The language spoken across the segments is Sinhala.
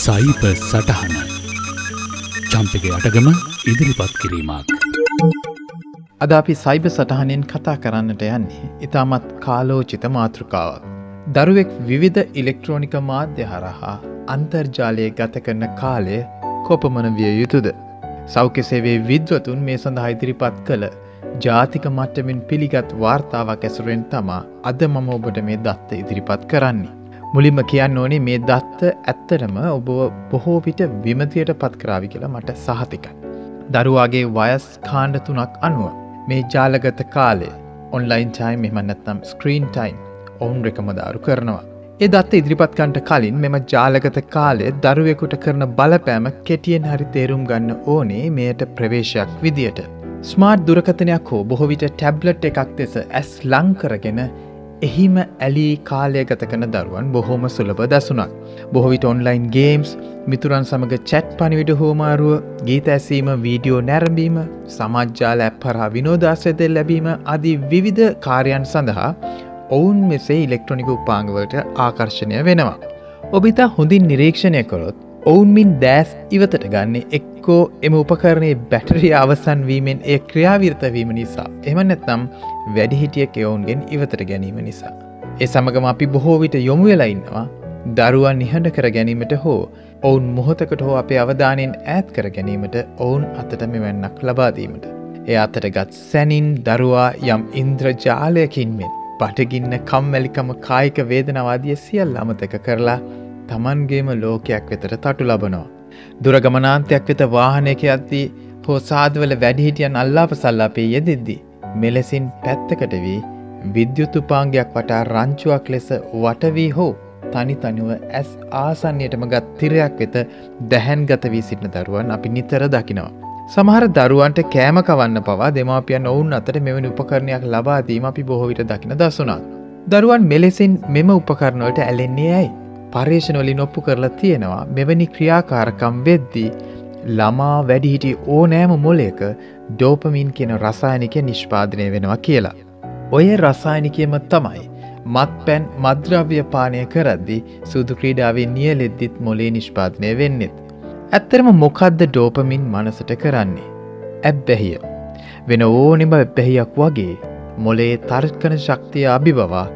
සයිප සටහන චම්පක අටගම ඉදිරිපත් කිරීමක්. අද අපි සයිබ සටහනෙන් කතා කරන්නට යන්නේ ඉතාමත් කාලෝචිත මාතෘකාවක්. දරුවෙක් විවිධ ඉලෙක්ට්‍රෝනික මාධ්‍ය හරහා අන්තර්ජාලය ගත කරන කාලය කොපමන විය යුතුද. සෞඛ්‍යසේවේ විද්වතුන් මේ සඳහා ඉදිරිපත් කළ ජාතික මට්ටමින් පිළිගත් වාර්තාවක් ඇසුරෙන් තමා අද මම ඔබට මේ දත්ත ඉදිරිපත් කරන්නේ. මුලින්ම කියන්න ඕනේ මේ දත්ත ඇත්තරම ඔබ බොහෝ විට විමතියට පත් කරාවි කියලා මට සහතිකයි. දරුවාගේ වයස් කාණ්ඩ තුනක් අනුව මේ ජාලගත කාලේ ඔන්ලයින් ටයිම් එමන්නත්නම් ස්ක්‍රීන් ටයිම් ඔවුන් රෙකමදාරු කරනවා. ඒ දත්ත ඉදිරිපත්කන්ට කලින් මෙම ජාලගත කාලේ දරුවෙකුට කරන බලපෑම කෙටියෙන් හරි තේරුම් ගන්න ඕනේ මෙයට ප්‍රවේශයක් විදියට. ස්මාර්ට් දුරකතනයක් හෝ බොහොවිට ටැබ්ලට් එකක් දෙස ඇස් ලංකරගෙන එහිම ඇලී කාලය ගත කන දරුවන් බොහෝම සුලබ දසුනක්. බොහොවිට ඔන්ලයින් ගේම්ස් මිතුරන් සමඟ චැට් පනිවිට හෝමාරුව ගීත ඇසීම වීඩියෝ නැරඹීම සමජ්ජාල ඇප් පරහා විනෝදාසයද ලැබීම අදී විවිධ කාර්යන් සඳහා ඔවුන් මෙසේ ඉලෙක්ට්‍රොනික උපාංගවලට ආකර්ශණය වෙනවා. ඔබිතා හොඳින් නිරීක්ෂණය කොරොත් ඔවුන්මින් දෑස් ඉවතට ගන්නේ එක්කෝ එම උපකරණයේ බැටරිය අවසන් වීමෙන් ඒ ක්‍රියාවිර්තවීම නිසා එම නැත්නම් වැඩිහිටිය කෙවුන්ගෙන් ඉවතට ගැනීම නිසා. ඒ සමගම අපි බොහෝ විට යොමු වෙලා ඉන්නවා දරුවන් නිහඬ කර ගැනීමට හෝ ඔවුන් මොහොතකට හෝ අපේ අවධානයෙන් ඈත් කර ගැනීමට ඔවුන් අතට මෙවැන්නක් ලබාදීමට. එය අතට ගත් සැනින් දරුවා යම් ඉන්ද්‍රජාලයකින් මෙන් පටගින්න කම්මැලිකම කායික වේදනවාදිය සියල් අමතක කරලා තමන්ගේම ලෝකයක් වෙතට තටු ලබනවා. දුරගමනාන්තයක් වෙත වාහනයක අද්දී හෝ සාදවල වැඩිහිටියන් අල්ලාප සල්ලාපේ යෙදෙද්දී. මෙලෙසින් පැත්තකට වී විද්‍යුතුපාංගයක් වටා රංචුවක් ලෙස වටවී හෝ තනි තනිව ඇස් ආසන්නයටම ගත් තිරයක් වෙත දැහැන් ගත වී සිටින දරුවන් අපි නිතර දකිනවා. සමහර දරුවන්ට කෑම කවන්න පවා දෙමාපියන් ඔවුන් අතට මෙවැනි උපකරණයක් ලබාදීම අපි බොහෝවිට දකින දසුනා. දරුවන් මෙලෙසින් මෙම උපකරණවලට ඇලෙන්නේ ඇයි. පර්ේෂණවලින් ඔප්පු කරලා තියෙනවා මෙවැනි ක්‍රියාකාරකම් වෙද්දී ළමා වැඩිහිටි ඕනෑම මොලයක ඩෝපමින් කියන රසායනික නිෂ්පාදනය වෙනවා කියලා. ඔය රසායනිකයම තමයි මත් පැන් මද්‍රව්‍ය පානය කරද්දි සුදු ක්‍රීඩාවේ නියලෙද්දිත් මොලේ නිෂ්පාදනය වෙන්නෙත්. ඇත්තරම මොකක්ද ඩෝපමින් මනසට කරන්නේ. ඇබ්බැහිය. වෙන ඕනිම එබ්බැහියක් වගේ මොලේ තර්කන ශක්තිය අභිබවා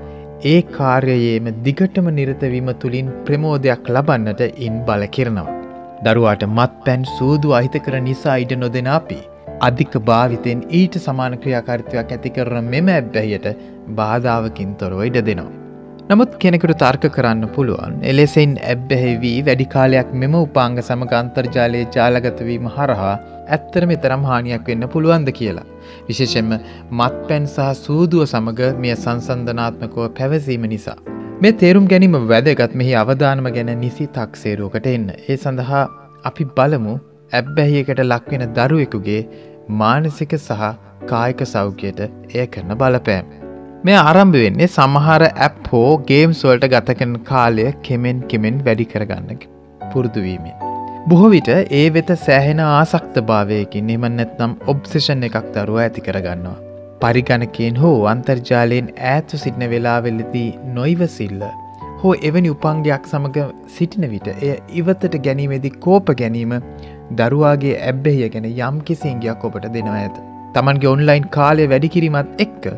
ඒ කාර්යයේම දිගටම නිරතවීම තුළින් ප්‍රමෝදයක් ලබන්නට ඉන් බල කිරනවා. දරුවාට මත් පැන් සූදු අහිත කර නිසා ඉඩ නොදෙන අපි. අධික භාවිතයෙන් ඊට සමාන ක්‍රියාකාරිත්වයක් ඇති කරන මෙම ඇබ්බැහියට බාධාවකින් තොරව ඉඩ දෙනවා. නමුත් කෙනෙකුට තර්ක කරන්න පුළුවන් එලෙසෙන් ඇබ්බැහෙවී වැඩිකාලයක් මෙම උපාංග සමග අන්තර්ජාලයේ ජාලගතවීම හරහා ඇත්තර මෙතරම් හානියක් වෙන්න පුළුවන්ද කියලා. විශේෂෙන්ම මත් පැන් සහ සූදුව සමඟ මෙය සංසන්ධනාත්මකව පැවසීම නිසා. මේ තේරුම් ගැනීම වැදගත් මෙහි අවධානම ගැන නිසි තක්සේරුවකට එන්න. ඒ සඳහා අපි බලමු ඇබ්බැහියකට ලක්වෙන දරුවෙකුගේ මානසික සහ කායික සෞඛ්‍යයට එය කරන බලපෑම්. මේ ආරම්භ වෙන්නේ සමහර ඇප් හෝ ගේම්ස්වල්ට ගතකන කාලය කෙමෙන් කෙමෙන් වැඩි කරගන්න පුරුදුවීමෙන්. බොහෝ විට ඒ වෙත සෑහෙන ආසක්ත භාවයකින් එමන්නැත්නම් ඔබ්සෙෂන් එකක් දරුව ඇති කරගන්නවා. පරිගණකයෙන් හෝ අන්තර්ජාලයෙන් ඈත්තු සිටින වෙලාවෙල්ලදී නොයිවසිල්ල හෝ එවැනි උපංගයක් සමඟ සිටින විට එය ඉවතට ගැනීමේදි කෝප ගැනීම දරුවාගේ ඇබ්බෙහිය ගැන යම් කිසිංගයක් ඔබට දෙනවා ඇත. තමන්ගේ ඔන්ලයින් කාලය වැඩිකිරීමත් එක්ක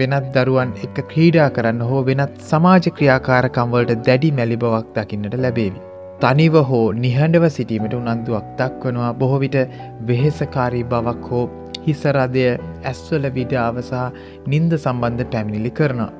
වෙනත් දරුවන් එක ක්‍රීඩා කරන්න හෝ වෙනත් සමාජ ක්‍රියාකාරකම්වලට දැඩි මැලි බවක් දකින්නට ලැබේවි. තනිව හෝ නිහඬව සිටීමට උනන්දුවක් දක්වනවා බොහොවිට වෙහෙසකාරී බවක් හෝ හිසරදය ඇස්වල විඩාව සහ නින්ද සම්බන්ධ පැමිණිලි කරනවා.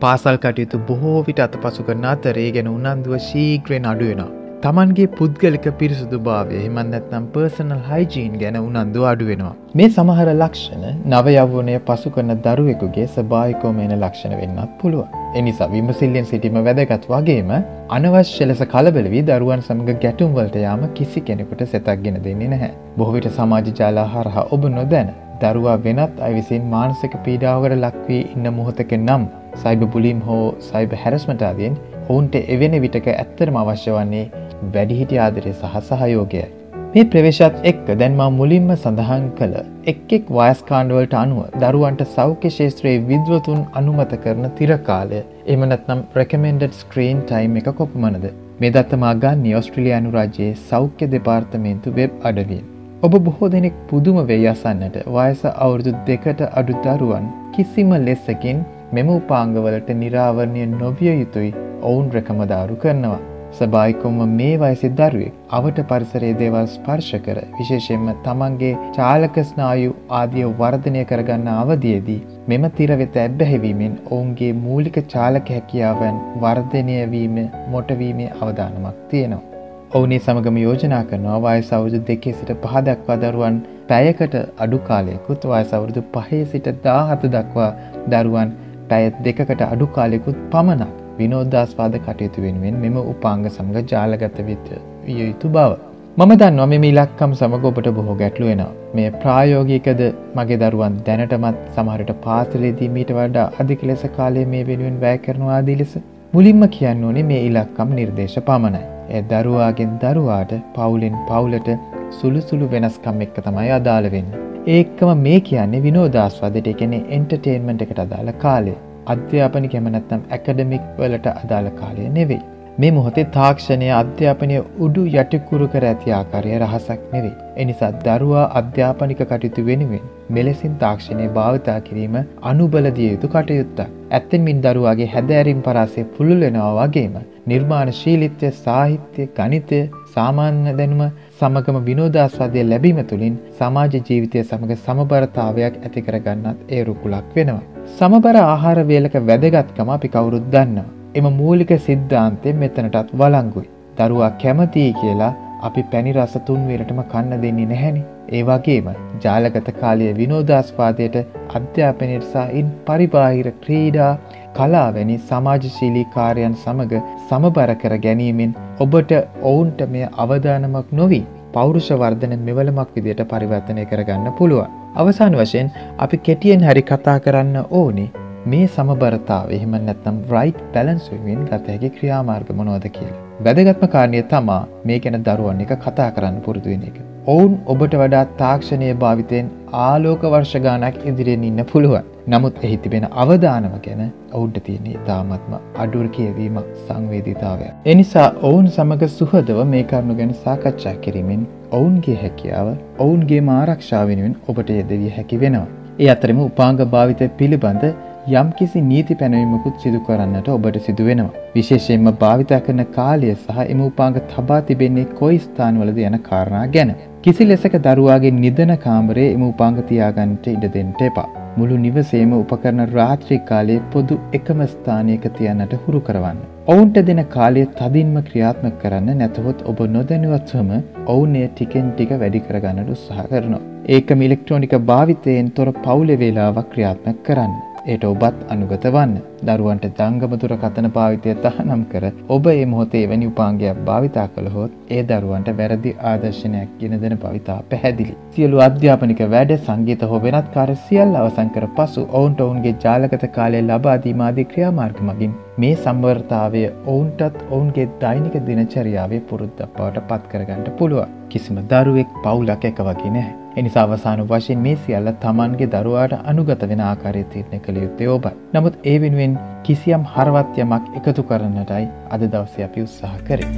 පාසල් කටයුතු බොහෝ විට අත පසු කරන අතරේ ගැන උනන්දුව ශීග්‍රයෙන් අඩුවෙනවා. තමන්ගේ පුද්ගලික පිරිසුදු භාවය හෙමන් නැත්නම් පර්සනල් හයිජීන් ගැන උනන්දු අඩුවෙනවා. මේ සමහර ලක්ෂණ නවයව්වනය පසු කරන දරුවෙකුගේ ස්භායිකෝමේන ලක්ෂණ වෙන්නත් පුළුව. එනිසා විමසිල්ලෙන් සිටීම වැදගත් වගේම අනවශ්‍ය ලෙස කලබලවී දරුවන් සමඟ ගැටුම්වලට යාම කිසි කෙනෙකුට සෙතක් ගෙන දෙන්නේ නැහැ. බොහවිට සමාජ ජාලා හරහා ඔබ නොදැන දරුවා වෙනත් අවිසින් මානසික පීඩාවකට ලක්වී ඉන්න මොහොතක නම් සයිබ පුලීම් හෝ සයිබ හැරස්මටාදයෙන් ඔවුන්ට එවෙන විටක ඇත්තරම අවශ්‍ය වන්නේ වැඩිහිටි ආදරය සහ සහයෝගයයි. මේ ප්‍රවේශත් එක්ක දැන්මා මුලින්ම සඳහන් කළ එක් එක් වයස්කාණ්ඩවලට අනුව දරුවන්ට සෞඛ්‍ය ශේත්‍රයේ විද්වතුන් අනුමත කරන තිරකාලය එමනත්නම් ප්‍රකමෙන්ඩඩ් ස්ක්‍රීන් ටයිම් එක කොපමණද. මේ දත්තමා ගන්නේ ඔස්ට්‍රලියයානු රජයේ සෞඛ්‍ය දෙපාර්තමේන්තු වෙබ් අඩවියෙන්. ඔබ බොහෝ දෙනෙක් පුදුම වෙයි අසන්නට වයස අවුරුදු දෙකට අඩු දරුවන් කිසිම ලෙස්සකින් මෙම උපාංගවලට නිරාවරණය නොවිය යුතුයි ඔවුන් රැකමදාරු කරනවා. සභායිකොම මේ වයසි දරුවෙක් අවට පරිසරයේ දේවල් ස්පර්ශ කර විශේෂයෙන්ම තමන්ගේ චාලක ස්නායු ආදිය වර්ධනය කරගන්න අවදියේදී මෙම තිරවෙත ඇබ්බැහිවීමෙන් ඔවුන්ගේ මූලික චාලක හැකියාවන් වර්ධනය වීම මොටවීමේ අවධානමක් තියෙනවා. ඔවුනේ සමගම යෝජනා කරනවා වයස අවුරුදු දෙකේ සිට පහ දක්වා දරුවන් පැයකට අඩු කාලයකුත් වයස අවුරුදු පහේ සිට දාහත දක්වා දරුවන් පැය දෙකකට අඩු කාලෙකුත් පමණක් විනෝදාස්වාද කටයුතු වෙනුවෙන් මෙම උපාංග සමඟ ජාලගත විත විය යුතු බව. මම දන්නවා මෙම ඉලක්කම් සමඟ ඔබට බොහෝ ගැටලු වෙනවා. මේ ප්‍රායෝගිකද මගේ දරුවන් දැනටමත් සමහරට පාසලේදී මීට වඩා අධික ලෙස කාලය මේ වෙනුවෙන් වැය කරනවා ආදී ලෙස. මුලින්ම කියන්න ඕනේ මේ ඉලක්කම් නිර්දේශ පමණයි. ඒ දරුවාගෙන් දරුවාට පවුලෙන් පවුලට සුළු සුළු වෙනස්කම් එක්ක තමයි අදාළ වෙන්න. ඒක්කම මේ කියන්නේ විනෝදාස්වාදයට එකනේ එන්ටර්ටේන්මන්ට් එකට අදාළ කාලය. අධ්‍යාපනි කැමනැත්නම් ඇකඩමික් වලට අදාළ කාලය නෙවෙයි. මේ මොහොතේ තාක්ෂණය අධ්‍යාපනය උඩු යටිකුරු කර ඇති ආකාරය රහසක් නෙවෙයි. එනිසා දරුවා අධ්‍යාපනික කටයුතු වෙනුවෙන් මෙලෙසින් තාක්ෂණය භාවිතා කිරීම අනුබලදිය යුතු කටයුත්තක්. ඇත්තෙන්මින් දරුවාගේ හැදෑරීම් පරාසය පුළුල් වෙනවා වගේම නිර්මාණ ශීලිත්‍ය සාහිත්‍ය ගණිතය සාමාන්‍ය දැනුම සමගම විනෝදාස්වාදය ලැබීම තුළින් සමාජ ජීවිතය සමඟ සමබරතාවයක් ඇති කරගන්නත් ඒ රුකුලක් වෙනවා. සමබර ආහාර වේලක වැදගත්කම අපි කවුරුත් දන්නවා. එම මූලික සිද්ධාන්තය මෙතනටත් වලංගුයි. දරුවා කැමතියි කියලා අපි පැණි රස තුන්වේලටම කන්න දෙන්නේ නැහැනි. ඒ වගේම ජාලගත කාලය විනෝදාස්වාදයට අධ්‍යාපනයට සයින් පරිබාහිර ක්‍රීඩා කලාවැනි සමාජශීලී කාර්යන් සමඟ සමබර කර ගැනීමෙන් ඔබට ඔවුන්ට මෙය අවධානමක් නොවී පෞරුෂ වර්ධන මෙවලමක් විදියට පරිවර්තනය කරගන්න පුළුවන්. අවසාන වශයෙන් අපි කෙටියෙන් හරි කතා කරන්න ඕනේ මේ සමබරතාව එහෙම නැත්නම් රයිට් බැලන්ස්වෙන් ගත හැකි ක්‍රියාමාර්ග මොනවද කියලා. වැදගත්ම කාරණය තමා මේ ගැන දරුවන් එක කතා කරන්න පුරුදු වෙන එක. ඔවුන් ඔබට වඩා තාක්ෂණය භාවිතයෙන් ආලෝක වර්ෂ ගානක් ඉදිරියෙන් ඉන්න පුළුවන්. නමුත් එහි තිබෙන අවධානම ගැන ඔවුන්ට තියන්නේ තාමත්ම අඩුර කියවීම සංවේදිතාවය. එනිසා ඔවුන් සමඟ සුහදව මේ කරුණු ගැන සාකච්ඡා කිරීමෙන් ඔවුන්ගේ හැකියාව ඔවුන්ගේ මාරක්ෂාව වෙනුවෙන් ඔබට යෙදවිය හැකි වෙනවා. ඒ අතරම උපාංග භාවිතය පිළිබඳ යම්කිසි නීති පැනවීමකුත් සිදු කරන්නට ඔබට සිදු වෙනවා. විශේෂයෙන්ම භාවිතා කරන කාලය සහ එම උපාංග තබා තිබෙන්නේ කොයි ස්ථානවලද යන කාරණා ගැන. කිසි ලෙසක දරුවාගේ නිදන කාමරයේ එම උපාංග තියාගන්නට ඉඩ දෙන්න එපා. මුළු නිවසේම උපකරන රාත්‍රී කාලයේ පොදු එකම ස්ථානයක තියන්නට හුරු කරවන්න. ඔවුන්ට දෙන කාලය තදින්ම ක්‍රියාත්මක කරන්න නැතහොත් ඔබ නොදැනුවත්වම ඔවුන් එය ටිකෙන් ටික වැඩි කරගන්නට උත්සාහ කරනවා. ඒකම ඉලෙක්ට්‍රෝනික භාවිතයෙන් තොර පවුල වේලාවක් ක්‍රියාත්මක කරන්න. එයට ඔබත් අනුගත වන්න. දරුවන්ට ජංගමතුර කතන භාවිතය තහනම් කර ඔබ ඒ මොහොතේ එවැනි උපාංගයක් භාවිතා කළහොත් ඒ දරුවන්ට වැරදි ආදර්ශනයක් ගෙන දෙන භවිතා පැහැදිලි. සියලු අධ්‍යාපනික වැඩ සංගීත හෝ වෙනත් කාර්ය සියල්ල අවසන් කර පසු ඔවුන්ට ඔවුන්ගේ ජාලගත කාලය ලබා දීමාදී ක්‍රියාමාර්ග මගින් මේ සම්වර්තාවය ඔවුන්ටත් ඔවුන්ගේ දෛනික දිනචරියාවේ පුරුද්දක් බවට පත් කරගන්නට පුළුවන්. කිසිම දරුවෙක් පවුලක් එක වගේ නැහැ. එනිසා අවසාන වශයෙන් මේ සියල්ල තමන්ගේ දරුවාට අනුගත වෙන ආකාරය තීරණය කළ යුත්තේ ඔබයි. නමුත් ඒ වෙනුවෙන් කිසියම් හරවත්යමක් එකතු කරන්නටයි අද දවසේ අපි උත්සාහ කරේ.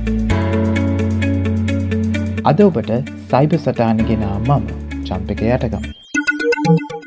අද ඔබට සයිබ සටහන ගෙනා මම චම්පක යටගම්. Thank you.